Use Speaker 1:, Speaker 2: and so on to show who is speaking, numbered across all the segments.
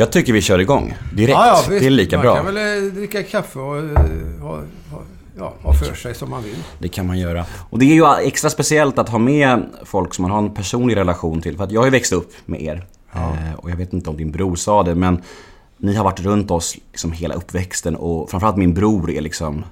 Speaker 1: Jag tycker vi kör igång direkt.
Speaker 2: Ja, ja,
Speaker 1: det är lika
Speaker 2: man
Speaker 1: bra.
Speaker 2: kan väl eh, dricka kaffe och eh, ha, ja, ha för sig som man vill.
Speaker 1: Det kan man göra. Och det är ju extra speciellt att ha med folk som man har en personlig relation till. För att jag har ju växt upp med er. Eh, och jag vet inte om din bror sa det, men ni har varit runt oss liksom hela uppväxten och framförallt min bror är liksom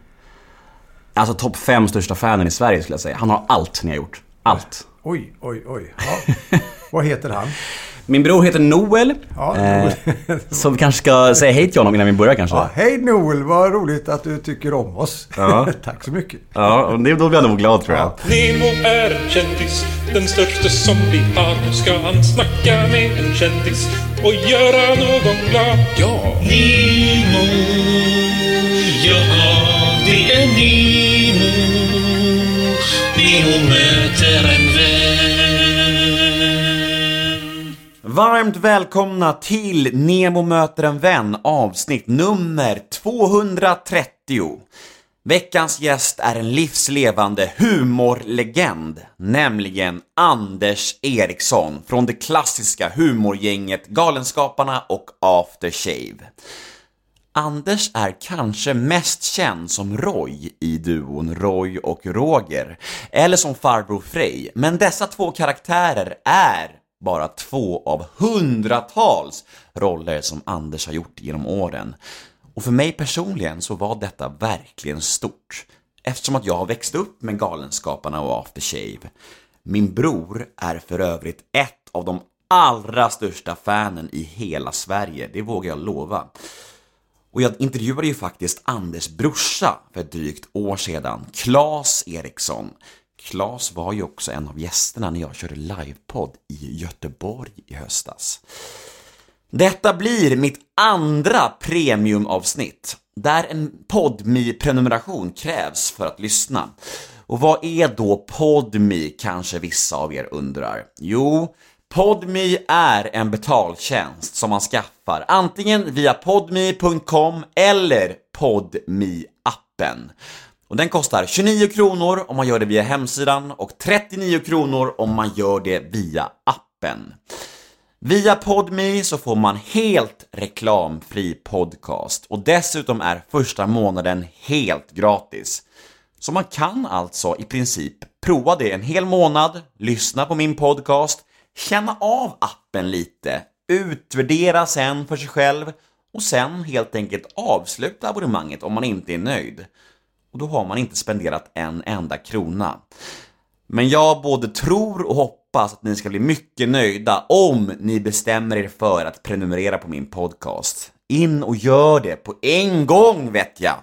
Speaker 1: Alltså topp fem största fanen i Sverige skulle jag säga. Han har allt ni har gjort. Allt.
Speaker 2: Oj, oj, oj. Ja. Vad heter han?
Speaker 1: Min bror heter Noel.
Speaker 2: Ja,
Speaker 1: eh, så vi kanske ska säga hej till honom innan vi börjar kanske.
Speaker 2: Ja, Hej Noel, vad roligt att du tycker om oss.
Speaker 1: Ja.
Speaker 2: Tack så mycket.
Speaker 1: Ja, och det, då blir jag nog glad tror jag.
Speaker 2: Ja.
Speaker 3: Nemo är en kändis, den största som vi har. Nu ska han snacka med en kändis och göra någon glad. Ja!
Speaker 4: Nemo, ja det är Nemo. Nemo möter en vän.
Speaker 1: Varmt välkomna till Nemo möter en vän avsnitt nummer 230. Veckans gäst är en livslevande humorlegend, nämligen Anders Eriksson från det klassiska humorgänget Galenskaparna och After Shave. Anders är kanske mest känd som Roy i duon Roy och Roger, eller som farbror Frej, men dessa två karaktärer är bara två av hundratals roller som Anders har gjort genom åren. Och för mig personligen så var detta verkligen stort, eftersom att jag har växt upp med Galenskaparna och After Shave. Min bror är för övrigt ett av de allra största fanen i hela Sverige, det vågar jag lova. Och jag intervjuade ju faktiskt Anders brorsa för ett drygt år sedan, Claes Eriksson. Klas var ju också en av gästerna när jag körde livepodd i Göteborg i höstas. Detta blir mitt andra premiumavsnitt, där en podmi prenumeration krävs för att lyssna. Och vad är då Podmi kanske vissa av er undrar? Jo, Podmi är en betaltjänst som man skaffar antingen via podmi.com eller podmi-appen. Och den kostar 29 kronor om man gör det via hemsidan och 39 kronor om man gör det via appen. Via Podme så får man helt reklamfri podcast och dessutom är första månaden helt gratis. Så man kan alltså i princip prova det en hel månad, lyssna på min podcast, känna av appen lite, utvärdera sen för sig själv och sen helt enkelt avsluta abonnemanget om man inte är nöjd. Och då har man inte spenderat en enda krona. Men jag både tror och hoppas att ni ska bli mycket nöjda om ni bestämmer er för att prenumerera på min podcast. In och gör det på en gång vet jag!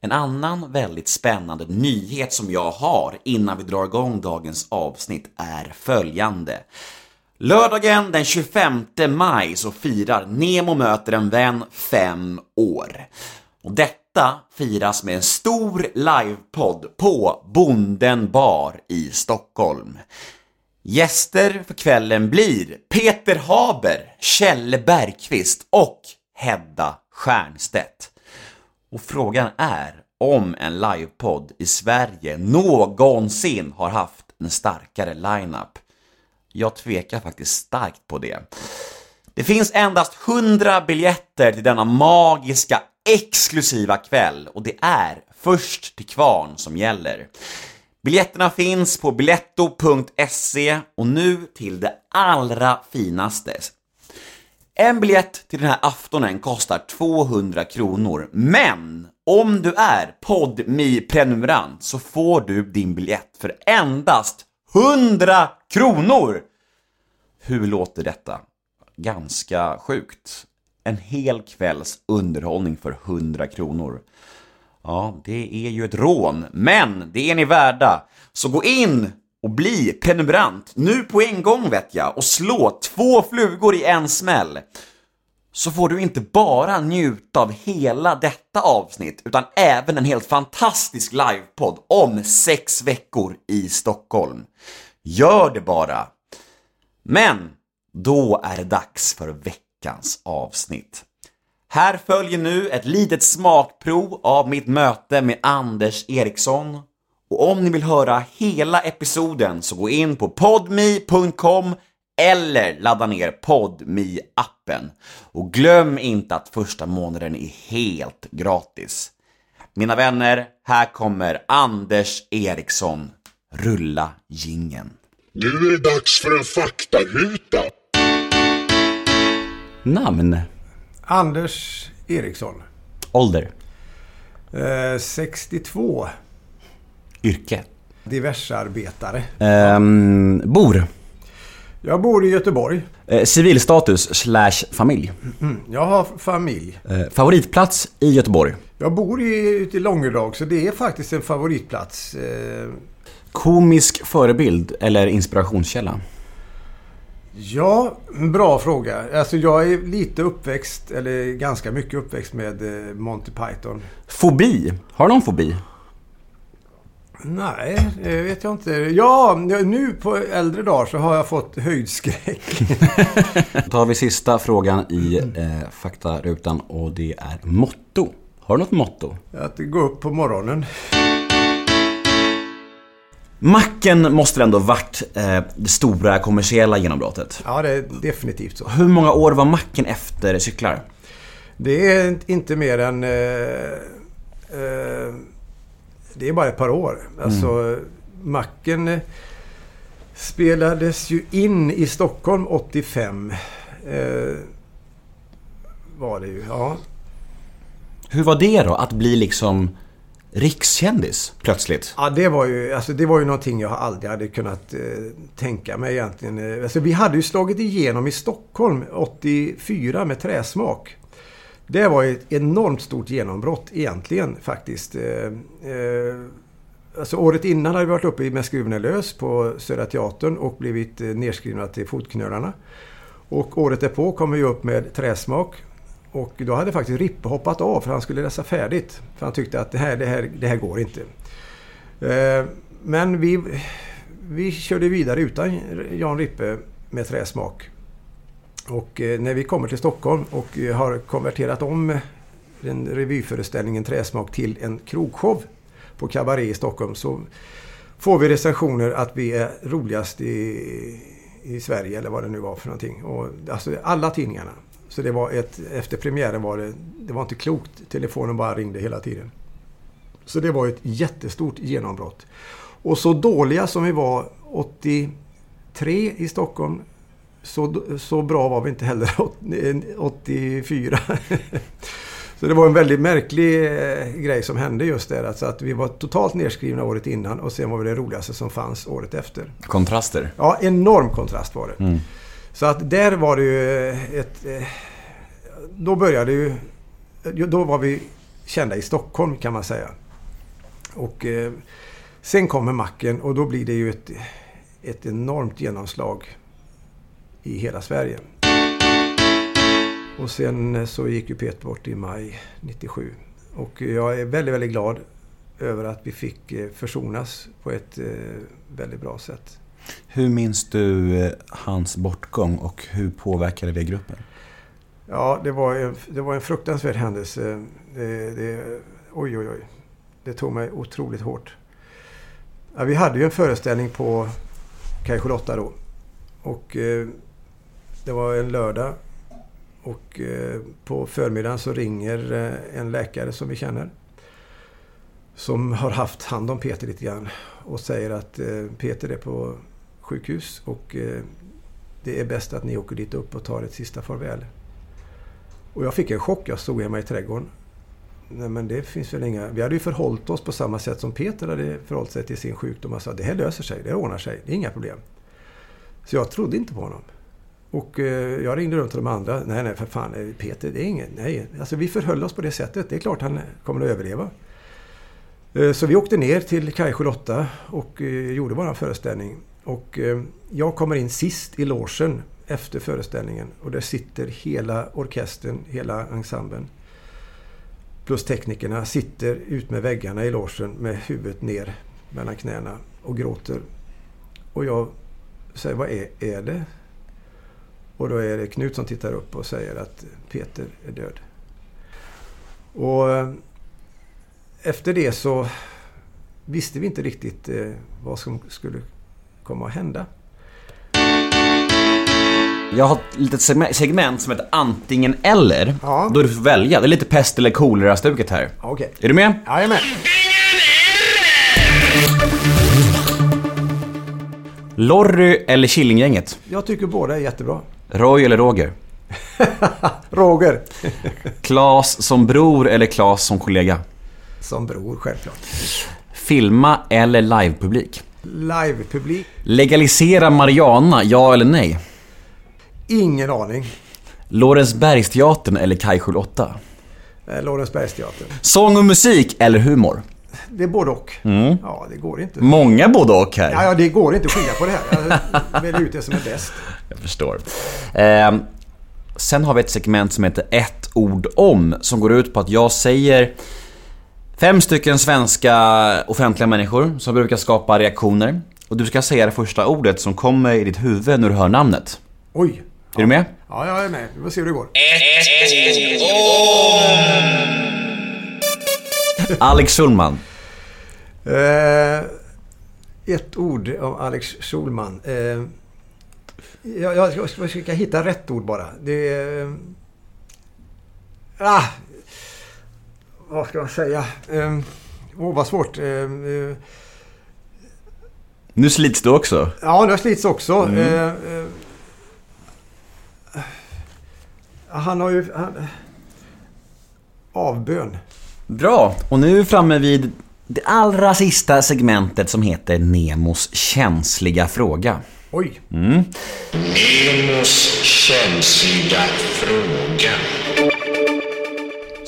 Speaker 1: En annan väldigt spännande nyhet som jag har innan vi drar igång dagens avsnitt är följande. Lördagen den 25 maj så firar Nemo möter en vän fem år. Och detta detta firas med en stor livepodd på Bonden bar i Stockholm. Gäster för kvällen blir Peter Haber, Kjelle Bergqvist och Hedda Stiernstedt. Och frågan är om en livepodd i Sverige någonsin har haft en starkare lineup. Jag tvekar faktiskt starkt på det. Det finns endast 100 biljetter till denna magiska, exklusiva kväll och det är först till kvarn som gäller. Biljetterna finns på biletto.se och nu till det allra finaste. En biljett till den här aftonen kostar 200 kronor, men om du är podmi prenumerant så får du din biljett för endast 100 kronor! Hur låter detta? Ganska sjukt. En hel kvälls underhållning för 100 kronor. Ja, det är ju ett rån, men det är ni värda. Så gå in och bli prenumerant nu på en gång vet jag och slå två flugor i en smäll. Så får du inte bara njuta av hela detta avsnitt utan även en helt fantastisk livepodd om sex veckor i Stockholm. Gör det bara! Men då är det dags för veckans avsnitt. Här följer nu ett litet smakprov av mitt möte med Anders Eriksson. Och om ni vill höra hela episoden så gå in på podme.com eller ladda ner podme appen Och glöm inte att första månaden är helt gratis. Mina vänner, här kommer Anders Eriksson. Rulla gingen.
Speaker 5: Nu är det dags för en faktaruta.
Speaker 1: Namn?
Speaker 2: Anders Eriksson.
Speaker 1: Ålder?
Speaker 2: Eh, 62.
Speaker 1: Yrke?
Speaker 2: Diversarbetare.
Speaker 1: Ehm, bor?
Speaker 2: Jag bor i Göteborg.
Speaker 1: Eh, civilstatus slash familj?
Speaker 2: Jag har familj.
Speaker 1: Eh, favoritplats i Göteborg?
Speaker 2: Jag bor i, ute i Långedrag så det är faktiskt en favoritplats. Eh,
Speaker 1: Komisk förebild eller inspirationskälla?
Speaker 2: Ja, bra fråga. Alltså jag är lite uppväxt, eller ganska mycket uppväxt med eh, Monty Python.
Speaker 1: Fobi? Har du någon fobi?
Speaker 2: Nej, det vet jag inte. Ja, nu på äldre dagar så har jag fått höjdskräck.
Speaker 1: Då tar vi sista frågan i eh, faktarutan och det är motto. Har du något motto?
Speaker 2: Att gå upp på morgonen.
Speaker 1: Macken måste väl ändå varit eh, det stora kommersiella genombrottet?
Speaker 2: Ja, det är definitivt så.
Speaker 1: Hur många år var macken efter cyklar?
Speaker 2: Det är inte mer än... Eh, eh, det är bara ett par år. Alltså, Macken eh, spelades ju in i Stockholm 85. Eh, var det ju, ja.
Speaker 1: Hur var det då, att bli liksom rikskändis plötsligt?
Speaker 2: Ja, det var ju, alltså, det var ju någonting jag aldrig hade kunnat eh, tänka mig egentligen. Eh, alltså, vi hade ju slagit igenom i Stockholm 84 med träsmak. Det var ju ett enormt stort genombrott egentligen faktiskt. Eh, eh, alltså, året innan hade vi varit uppe med Skruven är lös på Södra Teatern och blivit eh, nedskrivna till fotknölarna. Och året därpå kom vi upp med träsmak. Och då hade faktiskt Rippe hoppat av för han skulle läsa färdigt. För han tyckte att det här, det här, det här går inte. Eh, men vi, vi körde vidare utan Jan Rippe med träsmak. Och eh, när vi kommer till Stockholm och eh, har konverterat om den revyföreställningen Träsmak till en krogshow på Cabaret i Stockholm så får vi recensioner att vi är roligast i, i Sverige eller vad det nu var för någonting. Och, alltså alla tidningarna. Så det var ett, efter premiären var det, det var inte klokt. Telefonen bara ringde hela tiden. Så det var ett jättestort genombrott. Och så dåliga som vi var 83 i Stockholm så, så bra var vi inte heller 84. Så det var en väldigt märklig eh, grej som hände just där. Alltså att vi var totalt nedskrivna året innan och sen var vi det roligaste som fanns året efter.
Speaker 1: Kontraster?
Speaker 2: Ja, enorm kontrast var det. Så att där var det ju ett... Eh, då började ju... Då var vi kända i Stockholm kan man säga. Och eh, sen kommer macken och då blir det ju ett, ett enormt genomslag i hela Sverige. Och sen eh, så gick ju Peter bort i maj 97. Och jag är väldigt, väldigt glad över att vi fick eh, försonas på ett eh, väldigt bra sätt.
Speaker 1: Hur minns du eh, hans bortgång och hur påverkade det gruppen?
Speaker 2: Ja, det var en, det var en fruktansvärd händelse. Det, det, oj, oj, oj. Det tog mig otroligt hårt. Ja, vi hade ju en föreställning på Kaj 8 då. Och eh, det var en lördag. Och eh, på förmiddagen så ringer eh, en läkare som vi känner. Som har haft hand om Peter lite grann. Och säger att eh, Peter är på sjukhus och eh, det är bäst att ni åker dit upp och tar ett sista farväl. Och jag fick en chock. Jag stod hemma i trädgården. Nej men det finns väl inga... Vi hade ju förhållit oss på samma sätt som Peter hade förhållit sig till sin sjukdom. Han sa det här löser sig, det ordnar sig, det är inga problem. Så jag trodde inte på honom. Och eh, jag ringde runt till de andra. Nej, nej, för fan. Eh, Peter, det är inget. Nej. Alltså vi förhöll oss på det sättet. Det är klart han kommer att överleva. Eh, Så vi åkte ner till Kaj 8 och eh, gjorde vår föreställning. Och eh, jag kommer in sist i logen efter föreställningen. Och där sitter hela orkestern, hela ensemblen. Plus teknikerna sitter ut med väggarna i logen med huvudet ner mellan knäna och gråter. Och jag säger, vad är, är det? Och då är det Knut som tittar upp och säger att Peter är död. Och eh, efter det så visste vi inte riktigt eh, vad som skulle komma att hända.
Speaker 1: Jag har ett litet seg- segment som heter antingen eller.
Speaker 2: Ja.
Speaker 1: Då du får välja. Det är lite pest eller kolera-stuket här.
Speaker 2: Okej.
Speaker 1: Är du med?
Speaker 2: Jajamän.
Speaker 1: Lorry eller Killinggänget?
Speaker 2: Jag tycker båda är jättebra.
Speaker 1: Roy eller Roger?
Speaker 2: Roger.
Speaker 1: Klas som bror eller Klas som kollega?
Speaker 2: Som bror, självklart.
Speaker 1: Filma eller livepublik?
Speaker 2: Livepublik.
Speaker 1: Legalisera Mariana, ja eller nej?
Speaker 2: Ingen aning.
Speaker 1: Lorensbergsteatern eller Kajskjul 8?
Speaker 2: Eh, Lorensbergsteatern.
Speaker 1: Sång och musik eller humor?
Speaker 2: Det är både och.
Speaker 1: Mm.
Speaker 2: Ja, det går inte.
Speaker 1: Många både och här.
Speaker 2: Ja, ja, det går inte att skilja på det här. Jag väljer ut det som är bäst.
Speaker 1: Jag förstår. Eh, sen har vi ett segment som heter ett ord om, som går ut på att jag säger fem stycken svenska offentliga människor som brukar skapa reaktioner. Och du ska säga det första ordet som kommer i ditt huvud när du hör namnet.
Speaker 2: Oj.
Speaker 1: Är du med?
Speaker 2: Ja, jag är med. Vi får se hur det går.
Speaker 1: Alex Schulman.
Speaker 2: Eh, ett ord om Alex Schulman. Eh, jag, jag ska försöka hitta rätt ord bara. Det. Eh, ah, vad ska man säga? Eh, Åh, vad svårt. Eh, eh,
Speaker 1: Nu slits du också.
Speaker 2: ja, har slits också. Eh, eh, han har ju... Han, avbön.
Speaker 1: Bra, och nu är vi framme vid det allra sista segmentet som heter Nemos känsliga fråga.
Speaker 2: Oj.
Speaker 1: Mm.
Speaker 5: Nemos känsliga fråga.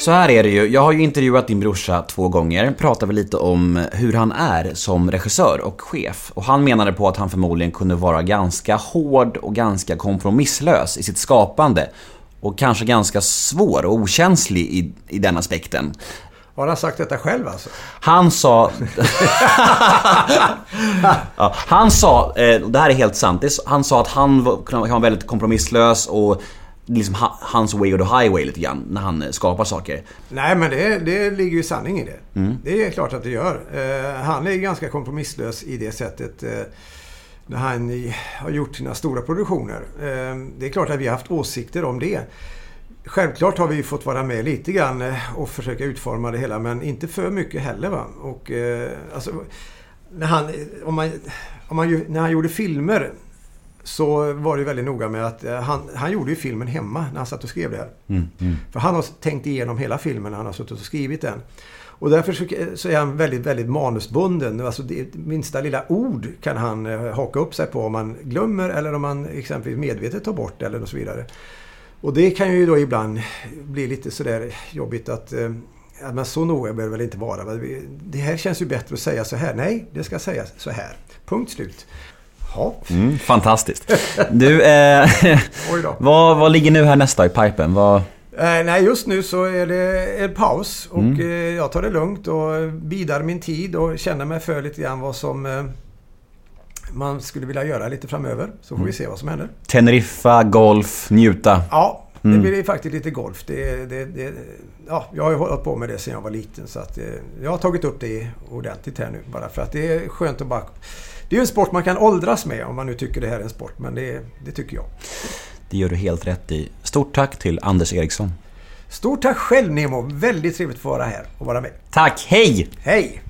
Speaker 1: Så här är det ju, jag har ju intervjuat din brorsa två gånger, pratar vi lite om hur han är som regissör och chef. Och han menade på att han förmodligen kunde vara ganska hård och ganska kompromisslös i sitt skapande. Och kanske ganska svår och okänslig i, i den aspekten.
Speaker 2: Har han sagt detta själv alltså?
Speaker 1: Han sa... ja, han sa, eh, det här är helt sant, han sa att han var, kan vara väldigt kompromisslös och liksom ha- hans way or the highway lite grann när han eh, skapar saker.
Speaker 2: Nej, men det, det ligger ju sanning i det. Det är klart att det gör. Eh, han är ganska kompromisslös i det sättet. Eh, när han har gjort sina stora produktioner. Eh, det är klart att vi har haft åsikter om det. Självklart har vi fått vara med lite grann och försöka utforma det hela men inte för mycket heller. Va? Och, alltså, när, han, om man, om man, när han gjorde filmer så var det väldigt noga med att eh, han, han gjorde ju filmen hemma när han satt och skrev det här. För han har tänkt igenom hela filmen när han har suttit och skrivit den. Och därför så, så är han väldigt, väldigt manusbunden. Alltså det minsta lilla ord kan han eh, haka upp sig på om man glömmer eller om man exempelvis medvetet tar bort eller och så vidare. Och det kan ju då ibland bli lite sådär jobbigt att eh, men så noga behöver det väl inte vara. Det här känns ju bättre att säga så här. Nej, det ska sägas så här. Punkt slut. Ja,
Speaker 1: Mm, fantastiskt. Du, eh, vad, vad ligger nu här nästa i pipen? Vad...
Speaker 2: Eh, nej, just nu så är det en paus och
Speaker 1: Mm.
Speaker 2: eh, jag tar det lugnt och bidar min tid och känner mig för lite grann vad som eh, man skulle vilja göra lite framöver. Så får
Speaker 1: Mm.
Speaker 2: vi se vad som händer.
Speaker 1: Teneriffa, golf, njuta.
Speaker 2: Ja, det
Speaker 1: Mm.
Speaker 2: blir faktiskt lite golf. Det, det, det, ja, jag har ju hållit på med det sedan jag var liten så att eh, jag har tagit upp det ordentligt här nu bara för att det är skönt att bara... Det är ju en sport man kan åldras med om man nu tycker det här är en sport men det, det tycker jag.
Speaker 1: Det gör du helt rätt i. Stort tack till Anders Eriksson.
Speaker 2: Stort tack själv Nemo! Väldigt trevligt att få vara här och vara med.
Speaker 1: Tack, hej!
Speaker 2: Hej!